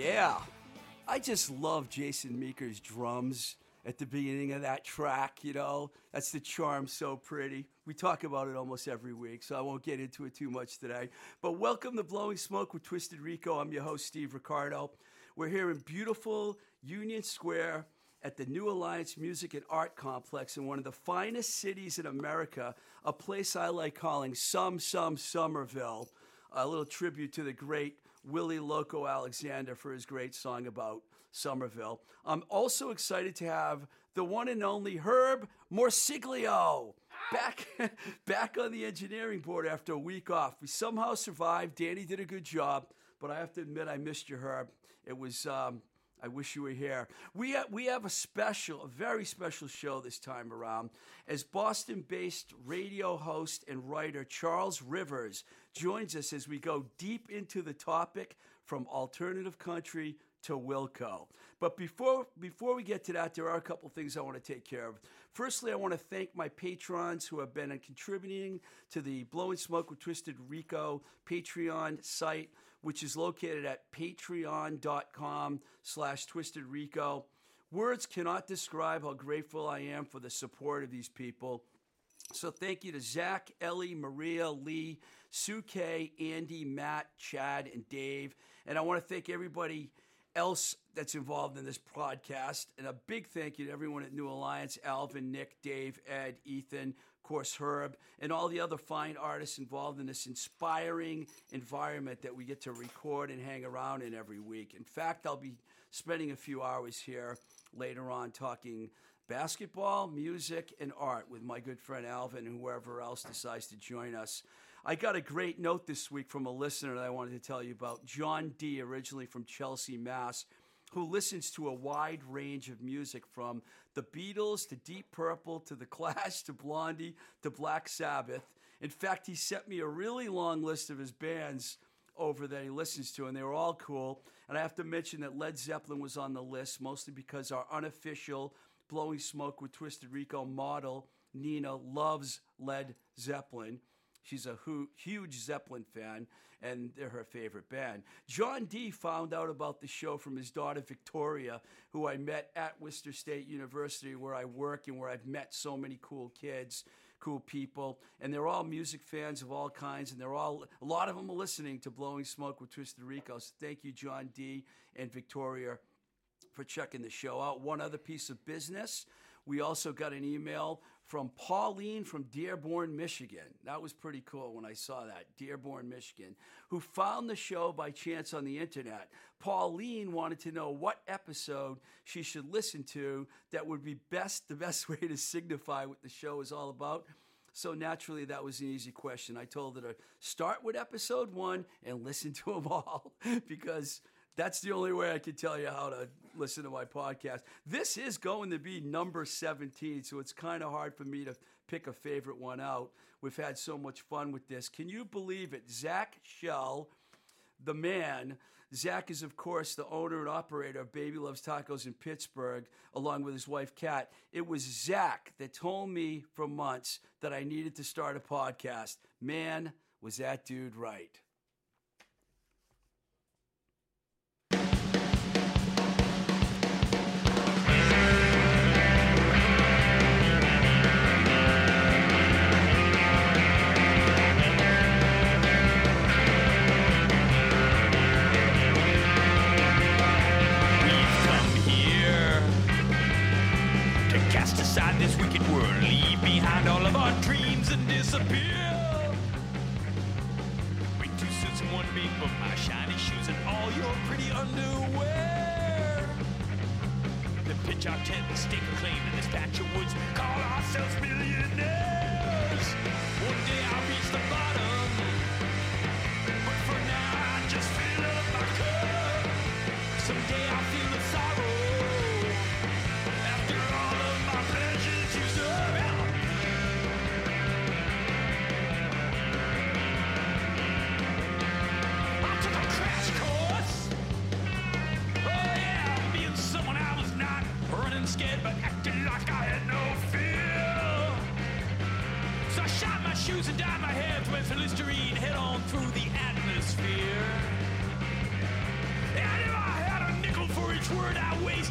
Yeah. I just love Jason Meeker's drums at the beginning of that track, you know. That's the charm so pretty. We talk about it almost every week, so I won't get into it too much today. But welcome to Blowing Smoke with Twisted Rico. I'm your host, Steve Ricardo. We're here in beautiful Union Square at the New Alliance Music and Art Complex in one of the finest cities in America, a place I like calling Some Some Somerville. A little tribute to the great Willie Loco Alexander for his great song about Somerville. I'm also excited to have the one and only Herb Morsiglio back back on the engineering board after a week off. We somehow survived. Danny did a good job, but I have to admit I missed you, Herb. It was um, I wish you were here. We have, we have a special, a very special show this time around as Boston based radio host and writer Charles Rivers joins us as we go deep into the topic from alternative country to Wilco. But before before we get to that, there are a couple things I want to take care of. Firstly, I want to thank my patrons who have been contributing to the Blowing Smoke with Twisted Rico Patreon site, which is located at patreon.com slash twisted rico. Words cannot describe how grateful I am for the support of these people. So thank you to Zach, Ellie, Maria, Lee, Sue K, Andy, Matt, Chad, and Dave. And I want to thank everybody else that's involved in this podcast. And a big thank you to everyone at New Alliance Alvin, Nick, Dave, Ed, Ethan, of course, Herb, and all the other fine artists involved in this inspiring environment that we get to record and hang around in every week. In fact, I'll be spending a few hours here later on talking basketball, music, and art with my good friend Alvin and whoever else decides to join us. I got a great note this week from a listener that I wanted to tell you about. John D., originally from Chelsea, Mass., who listens to a wide range of music from the Beatles to Deep Purple to The Clash to Blondie to Black Sabbath. In fact, he sent me a really long list of his bands over that he listens to, and they were all cool. And I have to mention that Led Zeppelin was on the list, mostly because our unofficial Blowing Smoke with Twisted Rico model, Nina, loves Led Zeppelin. She's a hu- huge Zeppelin fan, and they're her favorite band. John D found out about the show from his daughter Victoria, who I met at Worcester State University, where I work and where I've met so many cool kids, cool people, and they're all music fans of all kinds, and they're all a lot of them are listening to Blowing Smoke with Twisted Rico. So thank you, John D and Victoria, for checking the show out. One other piece of business. We also got an email from Pauline from Dearborn, Michigan. That was pretty cool when I saw that. Dearborn, Michigan, who found the show by chance on the internet. Pauline wanted to know what episode she should listen to that would be best, the best way to signify what the show is all about. So naturally, that was an easy question. I told her to start with episode one and listen to them all because that's the only way I could tell you how to listen to my podcast. This is going to be number 17, so it's kind of hard for me to pick a favorite one out. We've had so much fun with this. Can you believe it? Zach Shell, the man, Zach is, of course, the owner and operator of Baby Loves Tacos in Pittsburgh, along with his wife, Kat. It was Zach that told me for months that I needed to start a podcast. Man, was that dude right.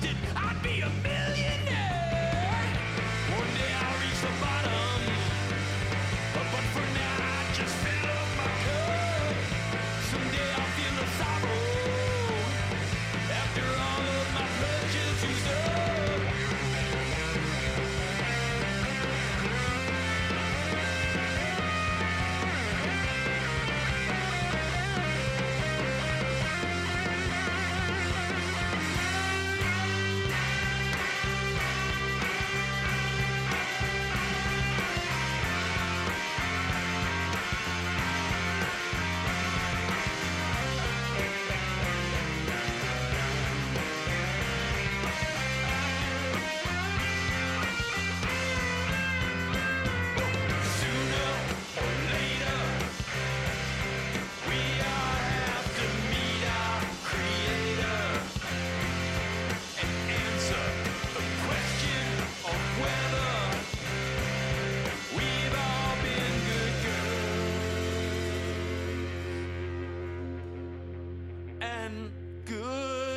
wasted, I'd be a millionaire. One day I'll reach the bottom. And good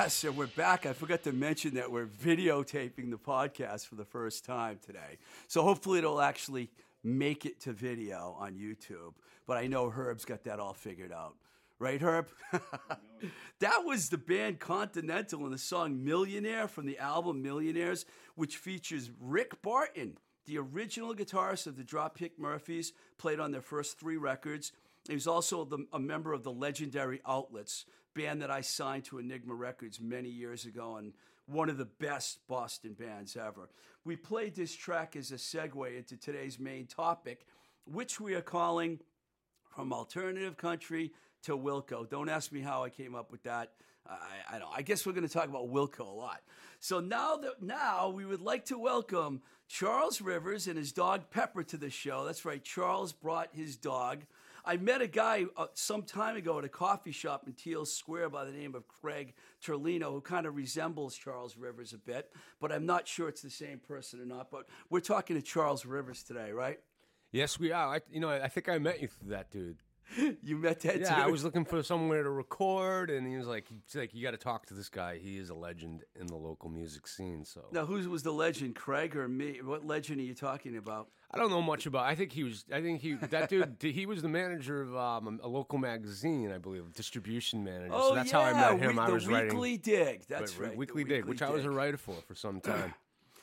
Yes, and we're back. I forgot to mention that we're videotaping the podcast for the first time today. So hopefully it'll actually make it to video on YouTube. But I know Herb's got that all figured out. Right, Herb? that was the band Continental and the song Millionaire from the album Millionaires, which features Rick Barton, the original guitarist of the Dropkick Murphys, played on their first three records. He was also the, a member of the legendary Outlets, band that I signed to Enigma Records many years ago, and one of the best Boston bands ever. We played this track as a segue into today's main topic, which we are calling From Alternative Country to Wilco. Don't ask me how I came up with that. I, I don't. I guess we're going to talk about Wilco a lot. So now that now we would like to welcome Charles Rivers and his dog Pepper to the show. That's right. Charles brought his dog. I met a guy uh, some time ago at a coffee shop in Teele Square by the name of Craig Terlino, who kind of resembles Charles Rivers a bit, but I'm not sure it's the same person or not. But we're talking to Charles Rivers today, right? Yes, we are. I, you know, I think I met you through that dude. You met that dude? Yeah, dude? I was looking for somewhere to record, and he was like, "He's like, you got to talk to this guy. He is a legend in the local music scene." So Now, who was the legend, Craig or me? What legend are you talking about? I don't know much about. I think he was. I think he that dude. he was the manager of um, a local magazine, I believe, distribution manager. Oh, so that's yeah, how I met him. we- I was writing Weekly Dig. That's Right, Weekly Dig, which I was a writer for for some time.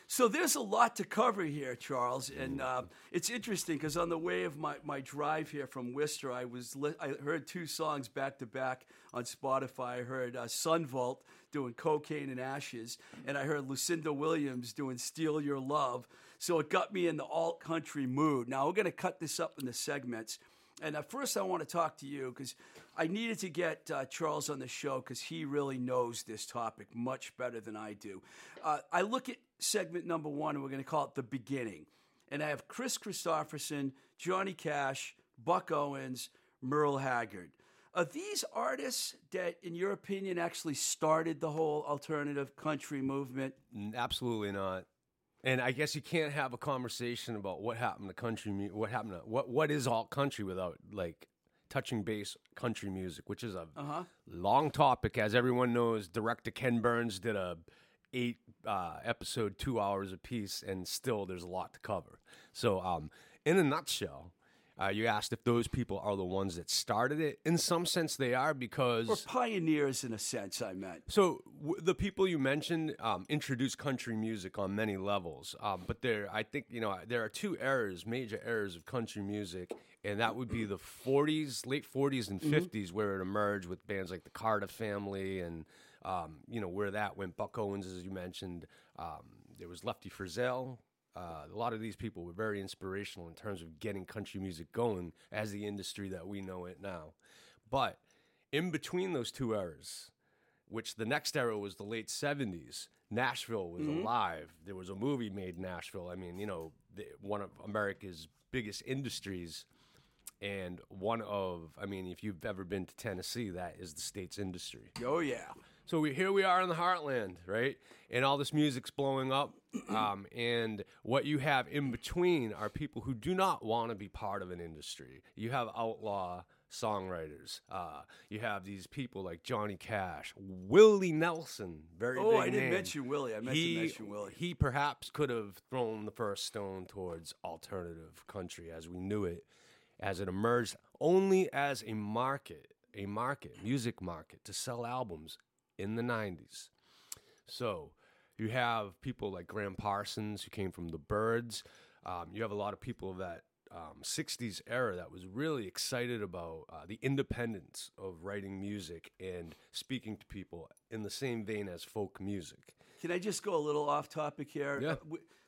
So there's a lot to cover here, Charles, and uh, it's interesting because on the way of my, my drive here from Worcester, I was li- I heard two songs back to back on Spotify. I heard uh, Son Volt doing "Cocaine and Ashes," and I heard Lucinda Williams doing "Steal Your Love." So it got me in the alt country mood. Now we're going to cut this up into segments. And at first, I want to talk to you because I needed to get uh, Charles on the show because he really knows this topic much better than I do. Uh, I look at segment number one, and we're going to call it the beginning. And I have Kris Kristofferson, Johnny Cash, Buck Owens, Merle Haggard. Are these artists that, in your opinion, actually started the whole alternative country movement? Absolutely not. And I guess you can't have a conversation about what happened to country, mu- what happened to what what is alt country without like touching base country music, which is a long topic, as everyone knows. Director Ken Burns did a eight uh, episode, two hours a piece, and still there's a lot to cover. So, um, in a nutshell. Uh, you asked if those people are the ones that started it. In some sense, they are because Or pioneers, in a sense, I meant. so w- the people you mentioned um, introduced country music on many levels, um, but there, I think you know, there are two eras, major eras of country music, and that would be the '40s, late '40s and '50s, where it emerged with bands like the Carter Family, and um, you know where that went. Buck Owens, as you mentioned, um, there was Lefty Frizzell. Uh, a lot of these people were very inspirational in terms of getting country music going as the industry that we know it now. But in between those two eras, which the next era was the late 70s. Nashville was alive. There was a movie made Nashville. I mean, you know, the, one of America's biggest industries and one of, I mean, if you've ever been to Tennessee, that is the state's industry. Oh, yeah. So we, here we are in the heartland, right? And all this music's blowing up. Um, and what you have in between are people who do not want to be part of an industry. You have outlaw songwriters. Uh, you have these people like Johnny Cash, Willie Nelson, very Oh, I didn't name. mention Willie. I meant to mention Willie. He perhaps could have thrown the first stone towards alternative country as we knew it, as it emerged only as a market, a market, music market to sell albums in the 90s. So you have people like Gram Parsons who came from the Byrds. Um, you have a lot of people of that um, 60s era that was really excited about uh, the independence of writing music and speaking to people in the same vein as folk music. Can I just go a little off topic here? Yeah.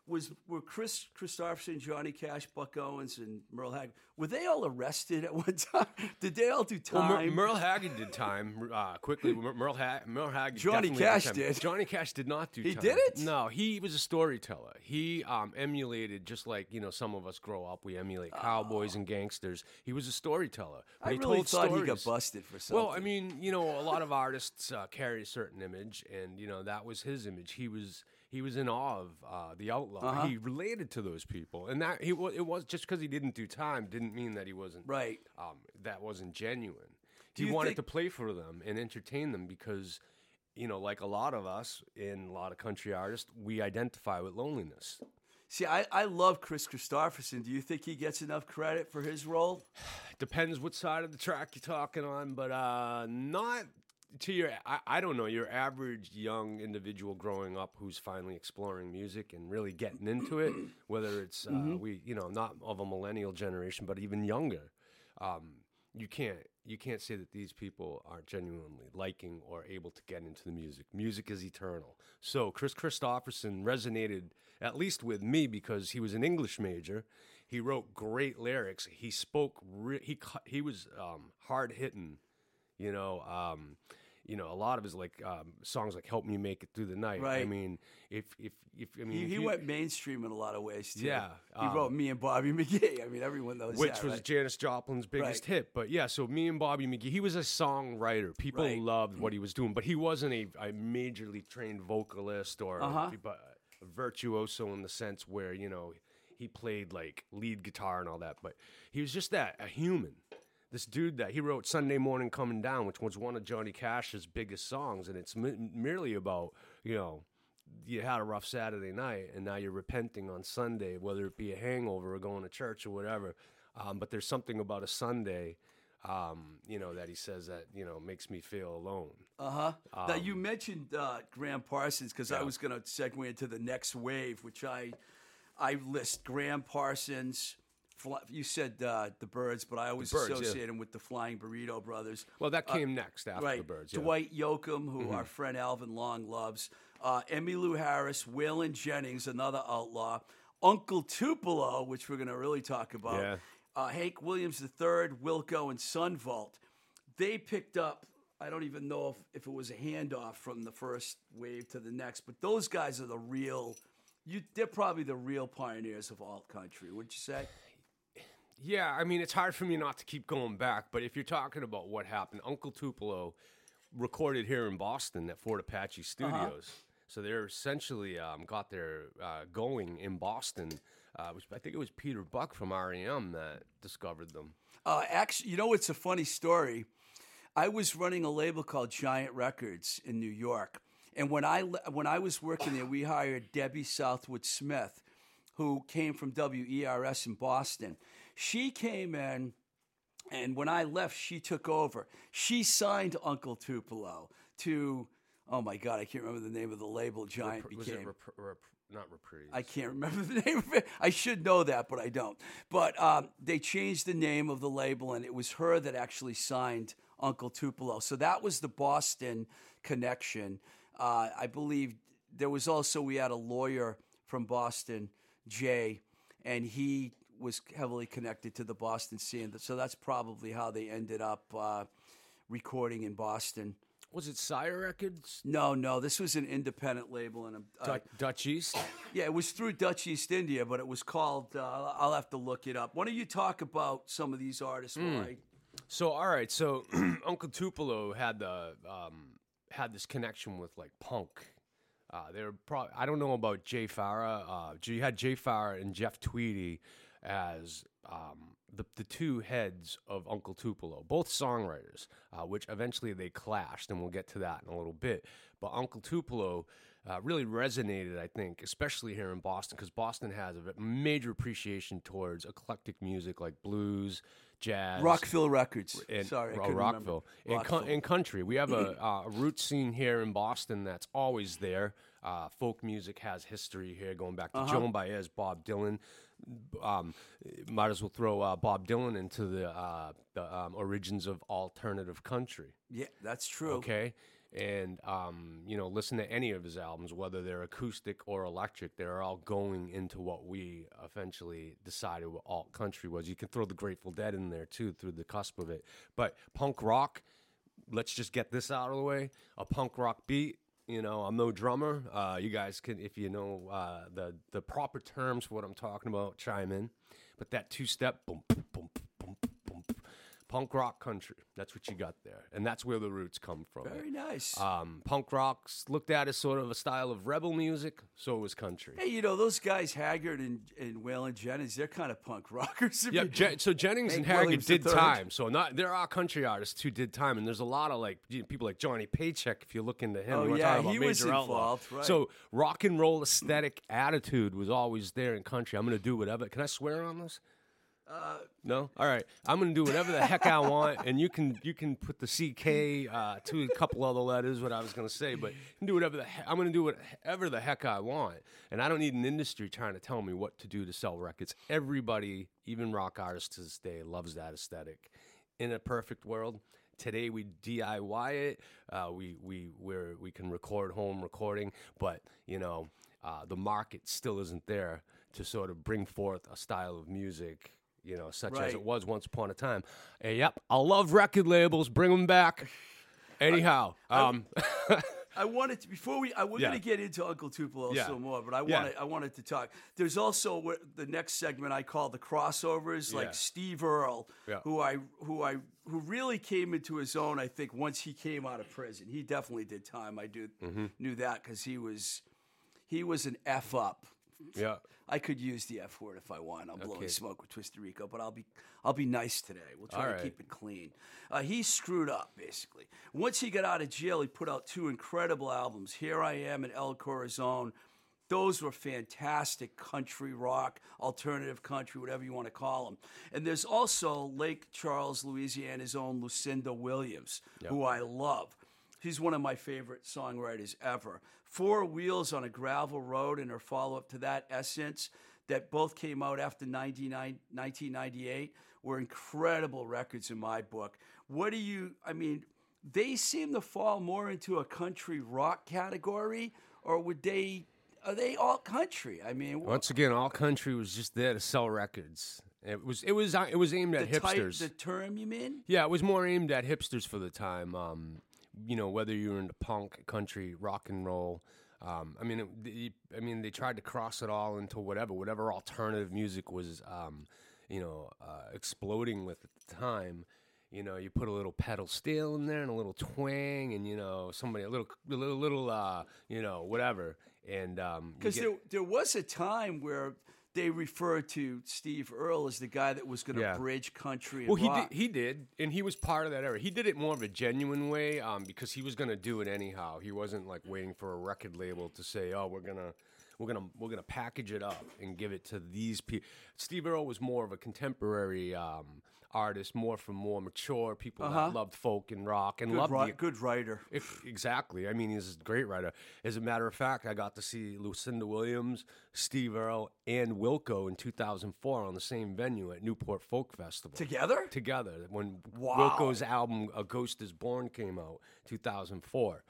Was were Kris Kristofferson, Johnny Cash, Buck Owens, and Merle Haggard were they all arrested at one time? Did they all do Well, time? Mer- Merle Haggard did time uh, quickly. Mer- Merle, ha- Merle Haggard. Johnny Cash did. Johnny Cash did not do. Time. He time. did it. No, he was a storyteller. He um, emulated just like you know some of us grow up. We emulate cowboys and gangsters. He was a storyteller. I he really told thought he got busted for something. Well, I mean, you know, a lot of artists uh, carry a certain image, and you know that was his image. He was he was in awe of uh, the outlaw. Uh-huh. He related to those people, and that he it was just because he didn't do time didn't mean that he wasn't Right. Um, that wasn't genuine. Do he wanted think- to play for them and entertain them because, you know, like a lot of us in a lot of country artists, we identify with loneliness. See, I, I love Kris Kristofferson. Do you think he gets enough credit for his role? Depends what side of the track you're talking on, but uh, not to your. I, I don't know your average young individual growing up who's finally exploring music and really getting into it. Whether it's uh, Mm-hmm. we, you know, not of a millennial generation, but even younger. Um, you can't you can't say that these people are genuinely liking or able to get into the music. Music is eternal. So Kris Kristofferson resonated at least with me because he was an English major. He wrote great lyrics. He spoke. Re- he he was um, hard hitting. You know. Um, you know, a lot of his like um, songs like "Help Me Make It Through the Night." I mean, if if if I mean, He, if he you- went mainstream in a lot of ways too. Yeah, he um, wrote me and Bobby McGee. I mean, everyone knows which that, was right? Janis Joplin's biggest Right. hit. But yeah, so me and Bobby McGee, he was a songwriter. People Right. loved what he was doing, but he wasn't a, a majorly trained vocalist or Uh-huh. a, but a virtuoso in the sense where you know he played like lead guitar and all that. But he was just that a human. This dude that he wrote Sunday Morning Coming Down, which was one of Johnny Cash's biggest songs, and it's m- merely about you know you had a rough Saturday night and now you're repenting on Sunday, whether it be a hangover or going to church or whatever. Um, but there's something about a Sunday, um, you know, that he says that you know makes me feel alone. Uh huh. now Um, you mentioned uh, Gram Parsons because I was going to segue into the next wave, which I I list Gram Parsons. Fly, you said uh, the Byrds, but I always yeah. associate him with the Flying Burrito Brothers. Well, that came next after Uh, right. the Byrds. Yeah. Mm-hmm. Dwight Yoakam, who our friend Alvin Long loves. Uh, Emmylou Harris, Waylon Jennings, another outlaw. Uncle Tupelo, which we're going to really talk about. Yeah. Uh, Hank Williams III, Wilco, and Son Volt. They picked up, I don't even know if, if it was a handoff from the first wave to the next, but those guys are the real, you, they're probably the real pioneers of alt country, would you say? Yeah, I mean, it's hard for me not to keep going back, but if you're talking about what happened, Uncle Tupelo recorded here in Boston at Fort Apache Studios. So they're essentially um, got their uh, going in Boston. Uh, which I think it was Peter Buck from REM that discovered them. Uh, actually, you know, it's a funny story. I was running a label called Giant Records in New York, and when I when I was working there, we hired Debbie Southwood Smith, who came from WERS in Boston. She came in, and when I left, she took over. She signed Uncle Tupelo to. Oh my God, I can't remember the name of the label. Giant Repr- became. was it rep- rep- not reprise? I can't remember the name of it. I should know that, but I don't. But um, they changed the name of the label, and it was her that actually signed Uncle Tupelo. So that was the Boston connection. Uh, I believe there was also, we had a lawyer from Boston, Jay, and he was heavily connected to the Boston scene. So that's probably how they ended up uh, recording in Boston. was it Sire Records? No, no, this was an independent label, and a, uh, Dut- Dutch East? yeah, it was through Dutch East India, but it was called. Uh, I'll have to look it up. Why don't you talk about some of these artists? while I- So all right, so Uncle Tupelo had the um, had this connection with like punk. Uh, they were pro- I don't know about Jay Farrar. Uh, you had Jay Farrar and Jeff Tweedy as um, the the two heads of Uncle Tupelo, both songwriters, uh, which eventually they clashed, and we'll get to that in a little bit. But Uncle Tupelo. Uh, really resonated, I think, especially here in Boston, because Boston has a major appreciation towards eclectic music like blues, jazz, Rockville Records. in Sorry, I Rockville. remember. In, co- Rockville. country. We have a, uh, a root scene here in Boston that's always there. Uh, folk music has history here, going back to Uh-huh. Joan Baez, Bob Dylan. Um, might as well throw uh, Bob Dylan into the uh, the um, origins of alternative country. yeah, that's true. Okay. And um, you know, listen to any of his albums, whether they're acoustic or electric, they're all going into what we eventually decided what alt country was. You can throw the Grateful Dead in there too, through the cusp of it. But punk rock, let's just get this out of the way. A punk rock beat. You know, I'm no drummer. Uh, you guys can, if you know uh, the the proper terms for what I'm talking about, chime in. But that two step, boom, punk rock country. That's what you got there, and that's where the roots come from. Very nice. Um, punk rock's looked at as sort of a style of rebel music. So was country. hey, you know those guys, Haggard and, and Waylon Jennings, they're kind of punk rockers. Yeah, Je- so Jennings and Haggard Williams did III. time. So not there are country artists who did time, and there's a lot of like you know, people like Johnny Paycheck. If you look into him, Oh, yeah, he was involved, right. So rock and roll aesthetic attitude was always there in country. I'm gonna do whatever. Can I swear on this? No, all right. I'm gonna do whatever the heck I want, and you can you can put the CK uh, to a couple other letters. What I was gonna say, but do whatever the he- I'm gonna do whatever the heck I want, and I don't need an industry trying to tell me what to do to sell records. Everybody, even rock artists to this day, loves that aesthetic. In a perfect world, today we DIY it. Uh, we we where we can record home recording, but you know uh, the market still isn't there to sort of bring forth a style of music you know, such as it was once upon a time. And yep, I love record labels. Bring them back. Anyhow, um, I wanted to before we. I, we're Yeah. going to get into Uncle Tupelo Yeah. some more, but I Yeah. wanted. I wanted to talk. There's also the next segment I call the crossovers, Yeah. like Steve Earle, Yeah. who I who I who really came into his own. I think once he came out of prison, he definitely did time. I do Mm-hmm. knew that because he was he was an f up. Yeah. I could use the F word if I want. I'm blowing Okay. smoke with Twisted Rico, but I'll be I'll be nice today. We'll try All to right. keep it clean. Uh, he screwed up basically. Once he got out of jail, he put out two incredible albums. Here I Am and El Corazon. Those were fantastic country rock, alternative country, whatever you want to call them. And there's also Lake Charles, Louisiana's own Lucinda Williams, who I love. She's one of my favorite songwriters ever. Four Wheels on a Gravel Road and her follow up to that, Essence, that both came out after 99 1998, were incredible records in my book. What do you, I mean, they seem to fall more into a country rock category, or would they, are they all country? I mean, Once again, all country was just there to sell records. It was it was it was aimed the at type, hipsters. the term you mean? Yeah, it was more aimed at hipsters for the time. Um, you know, whether you were into punk, country, rock and roll. Um, I mean, it, I mean, they tried to cross it all into whatever, whatever alternative music was um, you know, uh, exploding with at the time. You know, you put a little pedal steel in there and a little twang, and you know, somebody a little, a little, little, uh, you know, whatever. And um, Because get- there, there was a time where they referred to Steve Earle as the guy that was going to Yeah. bridge country and Well, he rock. did. He did, and he was part of that era. He did it more of a genuine way, um, because he was going to do it anyhow. He wasn't like waiting for a record label to say, "Oh, we're gonna, we're gonna, we're gonna package it up and give it to these people." Steve Earle was more of a contemporary um, artist, more from more mature people that loved folk and rock and good, loved ri- the good writer. if, exactly. I mean, he's a great writer. As a matter of fact, I got to see Lucinda Williams, Steve Earle, and Wilco in 2004 on the same venue at Newport Folk Festival. Together? Together. When Wow. Wilco's album A Ghost is Born came out, 2004.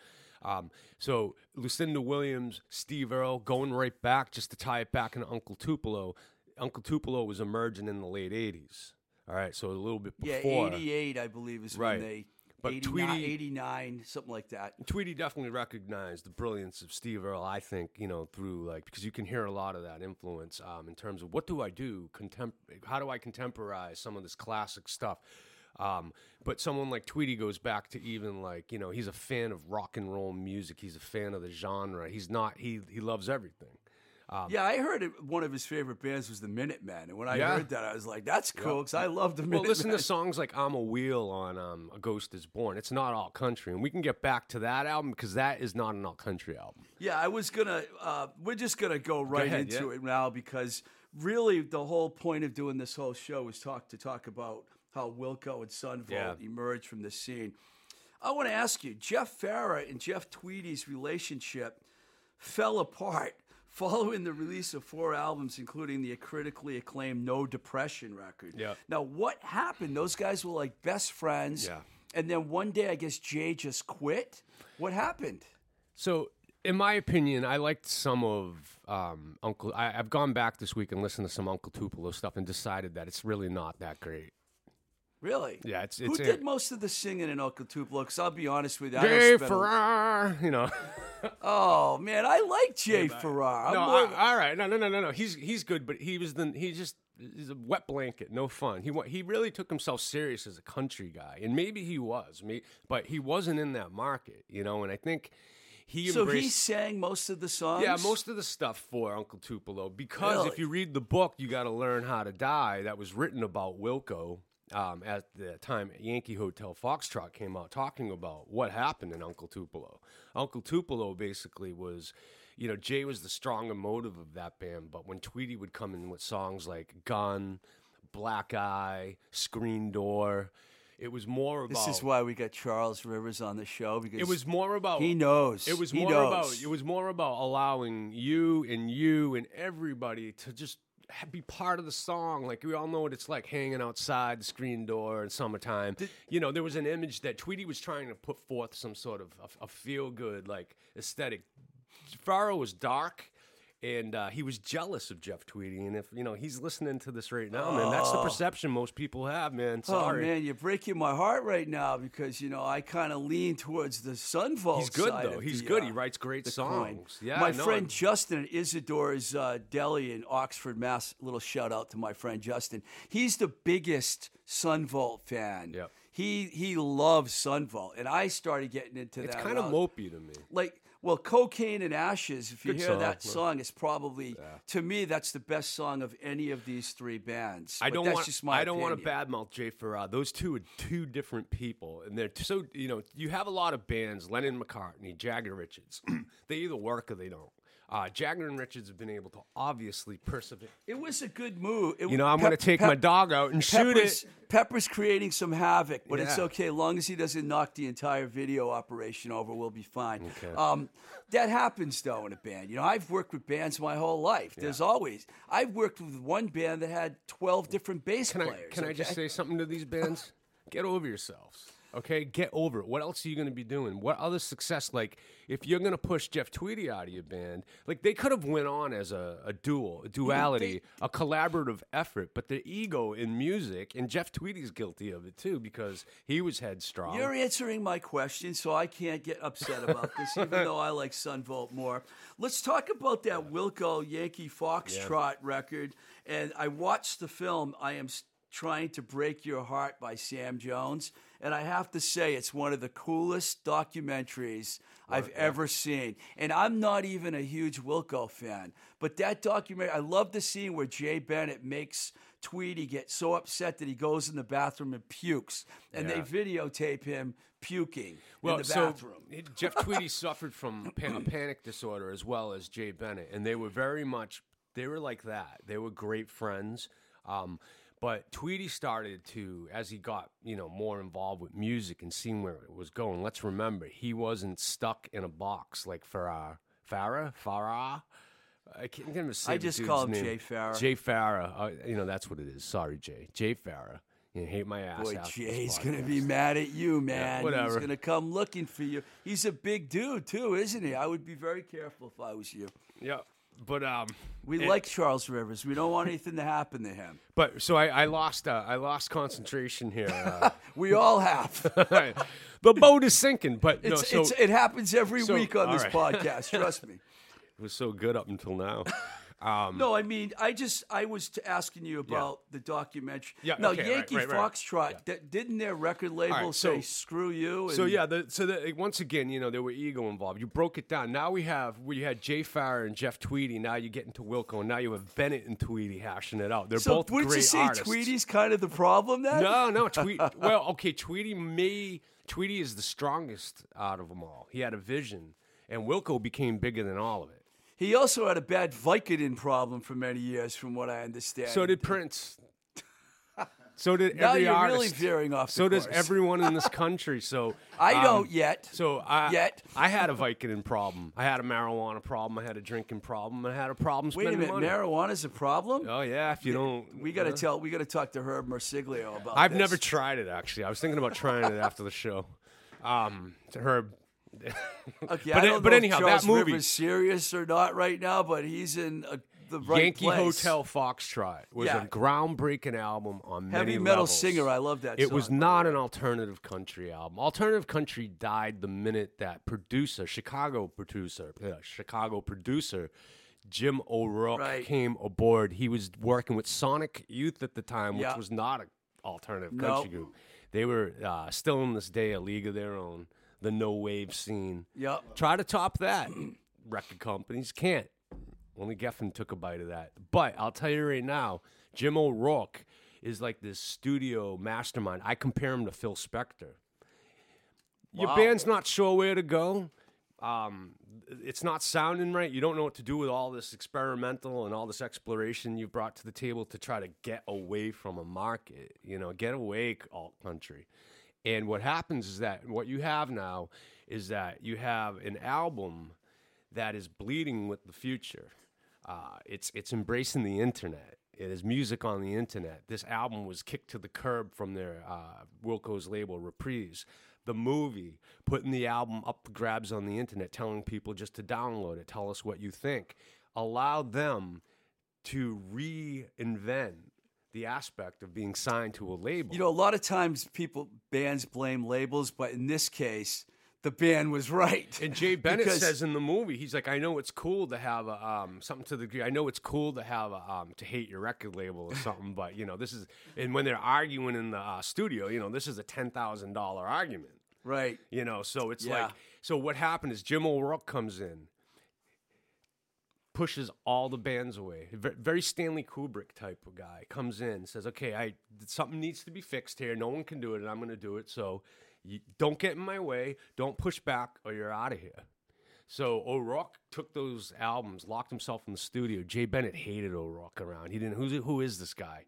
Um, so Lucinda Williams, Steve Earle, going right back, just to tie it back into Uncle Tupelo. Uncle Tupelo was emerging in the late 80s. All right, so a little bit before. Yeah, before. 88, I believe, is Right. when they. But 89, Tweedy- 89, something like that. Tweedy definitely recognized the brilliance of Steve Earle. I think you know through like because you can hear a lot of that influence um, in terms of what do I do, contem- how do I contemporize some of this classic stuff. Um, but someone like Tweedy goes back to even like you know he's a fan of rock and roll music. He's a fan of the genre. He's not he he loves everything. Yeah, I heard it, one of his favorite bands was the Minutemen. And when I Yeah. heard that, I was like, that's cool because I love the Minutemen. Well, listen to songs like "I'm a Wheel" on um, "A Ghost Is Born." It's not all country, and we can get back to that album because that is not an all country album. Yeah, I was gonna. Uh, we're just gonna go right ahead, into yeah. it now because really the whole point of doing this whole show is talk to talk about how Wilco and Son Volt Yeah. emerged from the scene. I want to ask you, Jeff Farrar and Jeff Tweedy's relationship fell apart following the release of four albums, including the critically acclaimed No Depression record. Yeah. Now, what happened? Those guys were like best friends. Yeah. And then one day, I guess Jay just quit. What happened? So, in my opinion, I liked some of um, Uncle. I, I've gone back this week and listened to some Uncle Tupelo stuff and decided that it's really not that great. Really? Yeah, it's- Who it's a- did most of the singing in Uncle Tupelo? Because I'll be honest with you, I Jay spend a- Farrar, you know. Oh man, I like Jay Farrar. No, more- I- all right, no, no, no, no, no. He's he's good, but he was the he just he's a wet blanket, no fun. He he really took himself serious as a country guy, and maybe he was, me, but he wasn't in that market, you know. And I think he so embraced. he sang most of the songs. Yeah, most of the stuff for Uncle Tupelo. Because if you read the book, you got to learn how to die. That was written about Wilco um, at the time Yankee Hotel Foxtrot came out, talking about what happened in Uncle Tupelo. Uncle Tupelo basically was, you know, Jay was the strong emotive of that band. But when Tweedy would come in with songs like Gun, Black Eye, Screen Door, it was more about. This is why we got Charles Rivers on the show because It was more about he knows. It was He more knows. about it was more about allowing you and you and everybody to just be part of the song. Like we all know what it's like hanging outside the screen door in summertime. you know, there was an image that Tweedy was trying to put forth some sort of a, a feel good like aesthetic. Farrar was dark. And uh, he was jealous of Jeff Tweedy, and if you know he's listening to this right now, man, that's the perception most people have, man. Sorry, Oh man, you're breaking my heart right now because you know I kind of lean towards the Son Volt. He's good, though. He's the, good. uh, He writes great songs. coin. Yeah, my no, friend I'm- Justin at Isidore's uh, Deli in Oxford, Mass. Little shout out to my friend Justin. He's the biggest Son Volt fan. Yep. He he loves Son Volt, and I started getting into it's that. It's kind of mopey to me. like well cocaine and ashes if you Good hear song, that song it's probably to me that's the best song of any of these three bands I But don't that's want. just my I don't want to badmouth Jay Farrar. Those two are two different people, and they're so you know. You have a lot of bands: Lennon McCartney, Jagger Richards. they either work or they don't. Uh, Jagger and Richards have been able to obviously persevere. it was a good move It- You know, I'm going to take my dog out and shoot Pepper's, it. Pepper's creating some havoc, but it's okay. As long as he doesn't knock the entire video operation over, we'll be fine. Okay. Um, that happens, though, in a band. You know, I've worked with bands my whole life. There's always. I've worked with one band that had 12 different bass Can I players. can I just say something to these bands? Get over yourselves. Okay, get over it. What else are you going to be doing? What other success? Like, if you're going to push Jeff Tweedy out of your band, like they could have went on as a, a dual, a duality, a collaborative effort. But the ego in music, and Jeff Tweedy's guilty of it too because he was headstrong. You're answering my question, so I can't get upset about this, even though I like Son Volt more. Let's talk about that Wilco Yankee Foxtrot record. And I watched the film. I am s- trying to break your heart by Sam Jones, and I have to say it's one of the coolest documentaries I've ever seen. And I'm not even a huge Wilco fan, but that documentary, I love the scene where Jay Bennett makes Tweedy get so upset that he goes in the bathroom and pukes, and Yeah. they videotape him puking well, in the so bathroom. it- Jeff Tweedy suffered from pa- a panic disorder as well as Jay Bennett, and they were very much they were like that. They were great friends. Um, but Tweedy started to, as he got you know more involved with music and seeing where it was going. Let's remember, he wasn't stuck in a box like Farah, Farah, Farah. I can't even say. I just call him name. Jay Farah. Jay Farah. Uh, you know that's what it is. Sorry, Jay. Jay Farah. You hate my ass. Boy, Jay's gonna be mad at you, man. He's whatever. gonna come looking for you. He's a big dude too, isn't he? I would be very careful if I was you. Yeah, but um, We it- like Charles Rivers. We don't want anything to happen to him. But so I, I lost uh, I lost concentration here. Uh, We all have. the boat is sinking, but no. It's, So it's, it happens every so- week on this right. podcast. Trust me. it was so good up until now. Um, No, I mean, I just I was asking you about the documentary. Yeah, No, okay, Yankee right, right. Foxtrot. di- didn't their record label right, say "screw you"? So yeah, the, so the, once again, you know, there were ego involved. You broke it down. Now we have we had Jay Farrar and Jeff Tweedy. Now you get into Wilco, and now you have Bennett and Tweedy hashing it out. They're So both wouldn't great you say artists. Tweedy's kind of the problem then? No, no, Tweedy. well, okay, Tweedy may Tweedy is the strongest out of them all. He had a vision, and Wilco became bigger than all of it. He also had a bad Vicodin problem for many years, from what I understand. So did Prince. So did Now every you're artist. really veering off. so does course. everyone in this country. So I um, don't yet. So I, Yet. I had a Vicodin problem. I had a marijuana problem. I had a drinking problem. I had a problem Wait a minute, money. marijuana's a problem. oh yeah, if you don't, we got to tell. We got to talk to Herb Marsiglio about. I've this. never tried it actually. I was thinking about trying it after the show. Um, to Herb. Okay, but I it- don't but know anyhow, if that Charles movie- Rivers serious or not right now, but he's in a, the right Yankee place. Hotel Foxtrot was Yeah. a groundbreaking album on Heavy many metal levels. singer. I love that. It was not an alternative country album. Alternative country died the minute that producer, Chicago producer, uh, Chicago producer Jim O'Rourke Right. came aboard. He was working with Sonic Youth at the time, which Yeah. was not an alternative country group. They were uh, still in this day a league of their own, the no wave scene. Yep. Try to top that. Record companies can't. Only Geffen took a bite of that. But I'll tell you right now, Jim O'Rourke is like this studio mastermind. I compare him to Phil Spector. Your Wow. band's not sure where to go. Um, it's not sounding right. You don't know what to do with all this experimental and all this exploration you brought to the table to try to get away from a market. You know, get away alt country. And what happens is that what you have now is that you have an album that is bleeding with the future. Uh, it's it's embracing the internet. It is music on the internet. This album was kicked to the curb from their uh, Wilco's label Reprise. The movie putting the album up grabs on the internet, telling people just to download it, tell us what you think, allowed them to reinvent the aspect of being signed to a label. You know, a lot of times people bands blame labels, but in this case, the band was right. And Jay Bennett Because- says in the movie, he's like, I know it's cool to have a, um, something to the degree. I know it's cool to have a, um, to hate your record label or something, but you know, this is, and when they're arguing in the uh, studio, you know, this is a ten thousand dollar argument. right. You know, so it's Yeah. like, so what happened is Jim O'Rourke comes in, pushes all the bands away. Very Stanley Kubrick type of guy comes in, says, "Okay, I something needs to be fixed here. No one can do it, and I'm going to do it. So you, don't get in my way. Don't push back, or you're out of here." So O'Rourke took those albums, locked himself in the studio. Jay Bennett hated O'Rourke around. He didn't. Who's who is this guy?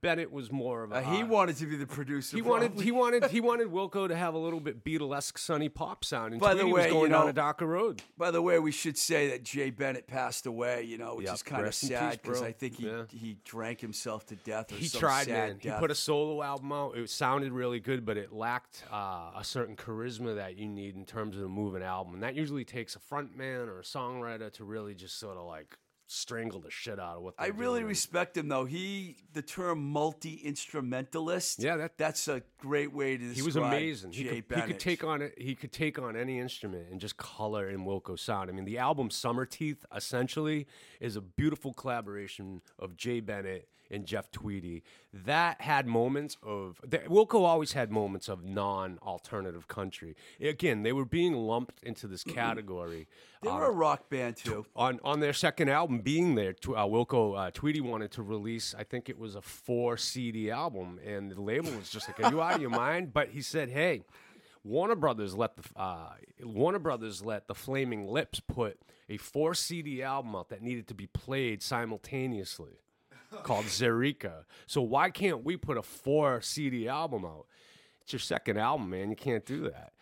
Bennett was more of a. Uh, he uh, wanted to be the producer. He wanted he wanted he wanted Wilco to have a little bit Beatlesque sunny pop sound, and By the way, was you going down know- a darker road. By the way, we should say that Jay Bennett passed away. You know, which Yep. is kind of Rest sad because. I think he Yeah. he drank himself to death. Or He tried, man. He put a solo album out. It sounded really good, but it lacked uh, a certain charisma that you need in terms of a moving album. And that usually takes a front man or a songwriter to really just sort of like strangle the shit out of what. I really doing. respect him though. He the term multi instrumentalist. Yeah, that- that's a great way to describe. He was amazing. He could, he could take on it. He could take on any instrument and just color in Wilco sound. I mean, the album Summerteeth essentially is a beautiful collaboration of Jay Bennett and Jeff Tweedy. That had moments of the, Wilco always had moments of non-alternative country. Again, they were being lumped into this category. They were a rock band too. on on their second album, being there, Tw- uh, Wilco uh, Tweedy wanted to release. I think it was a four CD album, and the label was just like, "Are you out of your mind?" But he said, "Hey." Warner Brothers let the uh, Warner Brothers let the Flaming Lips put a four CD album out that needed to be played simultaneously, called Zaireeka. So why can't we put a four CD album out? It's your second album, man. You can't do that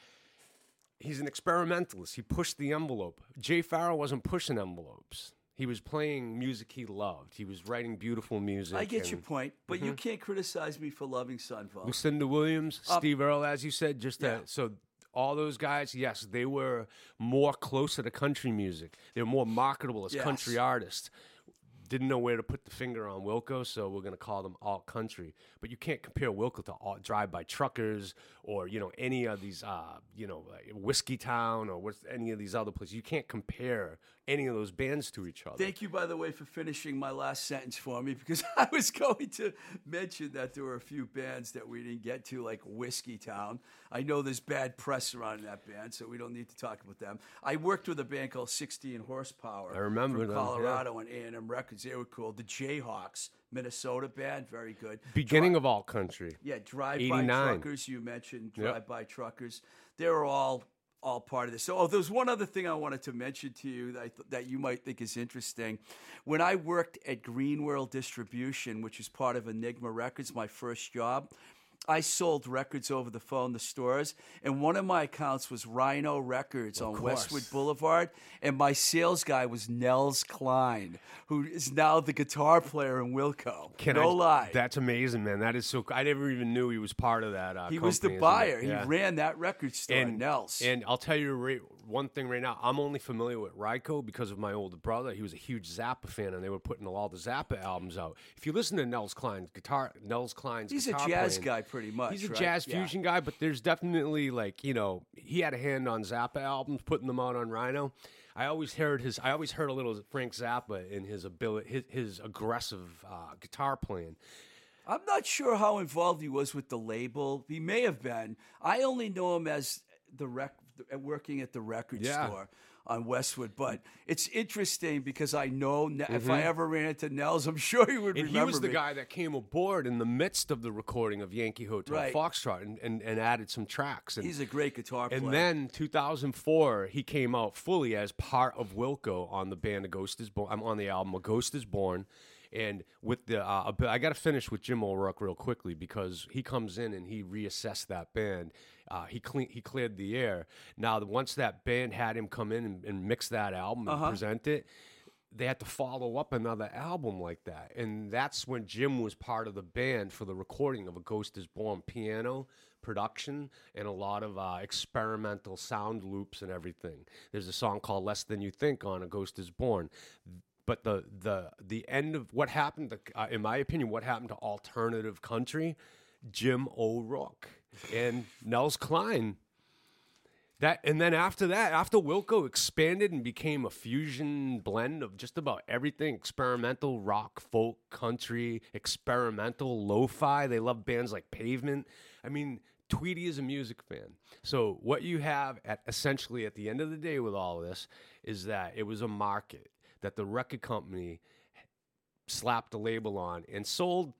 he's an experimentalist. He pushed the envelope. Jay Farrar wasn't pushing envelopes. He was playing music he loved. He was writing beautiful music. I get your point, but Mm-hmm. you can't criticize me for loving Son Volt. Lucinda Williams, Steve Earle, as you said, just Yeah. that. So all those guys, yes, they were more closer to country music. They were more marketable as country artists. Didn't know where to put the finger on Wilco, so we're gonna call them alt country. But you can't compare Wilco to alt drive-by truckers or you know any of these, uh, you know, Whiskeytown or what's any of these other places. You can't compare any of those bands to each other. Thank you, by the way, for finishing my last sentence for me because I was going to mention that there were a few bands that we didn't get to, like Whiskeytown. I know there's bad press around that band, so we don't need to talk about them. I worked with a band called 16 Horsepower. I remember from them, yeah. Colorado on A&M Records. They were cool. The Jayhawks, Minnesota band, very good. Beginning of all country. Yeah, drive-by 89. truckers. You mentioned drive-by truckers. They were all all part of this. So, oh, there's one other thing I wanted to mention to you that th- that you might think is interesting. When I worked at Green World Distribution, which is part of Enigma Records, my first job. I sold records over the phone to stores, and one of my accounts was Rhino Records on Westwood Boulevard, and my sales guy was Nels Cline, who is now the guitar player in Wilco. Can no I, lie. That's amazing, man. That is so. I never even knew he was part of that. Uh, He was the buyer. Yeah. He ran that record store, and Nels. And I'll tell you right, one thing right now. I'm only familiar with Ryko because of my older brother. He was a huge Zappa fan, and they were putting all the Zappa albums out. If you listen to Nels Cline's guitar, Nels Cline's He's a jazz playing, guy, pretty much. He's a right? jazz Yeah. fusion guy, but there's definitely like you know he had a hand on Zappa albums, putting them out on Rhino. I always heard his. I always heard a little Frank Zappa in his ability, his, his aggressive uh, guitar playing. I'm not sure how involved he was with the label. He may have been. I only know him as the rec, working at the record Yeah. store on Westwood. But it's interesting because I know Ne- if I ever ran into Nels, I'm sure he would Mm-hmm. And remember he was the me. guy that came aboard in the midst of the recording of Yankee Hotel Right. Foxtrot and, and, and added some tracks. And, He's a great guitar player. and then 2004, he came out fully as part of Wilco on the band A Ghost Is Born. I'm on the album A Ghost Is Born. And with the, uh, I got to finish with Jim O'Rourke real quickly because he comes in and he reassessed that band. Uh, he clean, he cleared the air. Now, once that band had him come in and, and mix that album and present it, they had to follow up another album like that. And that's when Jim was part of the band for the recording of A Ghost is Born piano production and a lot of uh, experimental sound loops and everything. There's a song called Less Than You Think on A Ghost is Born. But the the the end of what happened, to, uh, in my opinion, what happened to alternative country, Jim O'Rourke and Nels Cline that and then after that, after Wilco expanded and became a fusion blend of just about everything experimental, rock, folk, country, experimental, lo fi. They love bands like Pavement. I mean, Tweedy is a music fan. So, what you have at essentially at the end of the day with all of this is that it was a market that the record company slapped a label on and sold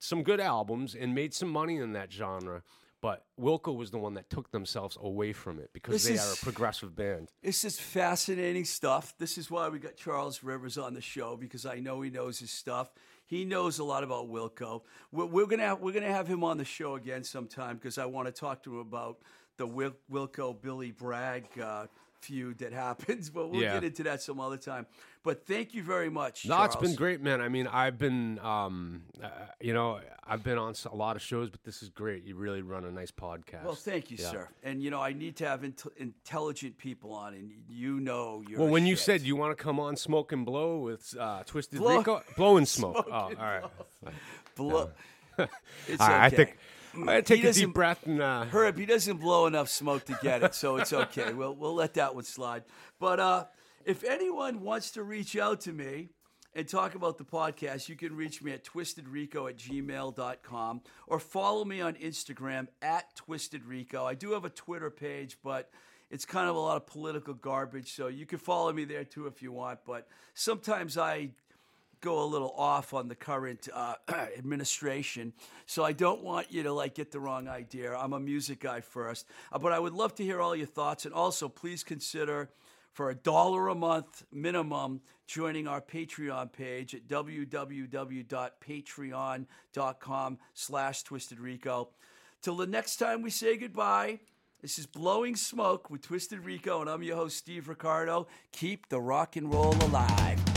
some good albums and made some money in that genre. But Wilco was the one that took themselves away from it because This they is- are a progressive band. This is fascinating stuff. This is why we got Charles Rivers on the show because I know he knows his stuff. He knows a lot about Wilco. We're, we're gonna have, we're gonna have him on the show again sometime because I want to talk to him about the Wil- Wilco Billy Bragg uh, feud that happens. But we'll Yeah. get into that some other time. But thank you very much. No, it's Charles. been great, man. I mean, I've been, um, uh, you know, I've been on a lot of shows, but this is great. You really run a nice podcast. Well, thank you, Yeah. sir. And you know, I need to have int- intelligent people on, and you know, you're Well, when you said you want to come on Smoke and Blow with uh, Twisted Blow- Rico, blow and smoke. Smoke oh, and right. Blow- it's All right, I think I He take a doesn't- deep breath and uh, Herb, he doesn't blow enough smoke to get it, so it's okay. we'll we'll let that one slide. But uh, if anyone wants to reach out to me and talk about the podcast, you can reach me at twistedrico at gmail.com or follow me on Instagram at twistedrico. I do have a Twitter page, but it's kind of a lot of political garbage, so you can follow me there too if you want. But sometimes I go a little off on the current uh, administration. So I don't want you to like get the wrong idea. I'm a music guy first, uh, but I would love to hear all your thoughts. And also, please consider for a dollar a month minimum joining our Patreon page at www.patreon.com slash Twisted Rico. Till the next time we say goodbye. This is Blowing Smoke with Twisted Rico, and I'm your host, Steve Ricardo. Keep the rock and roll alive.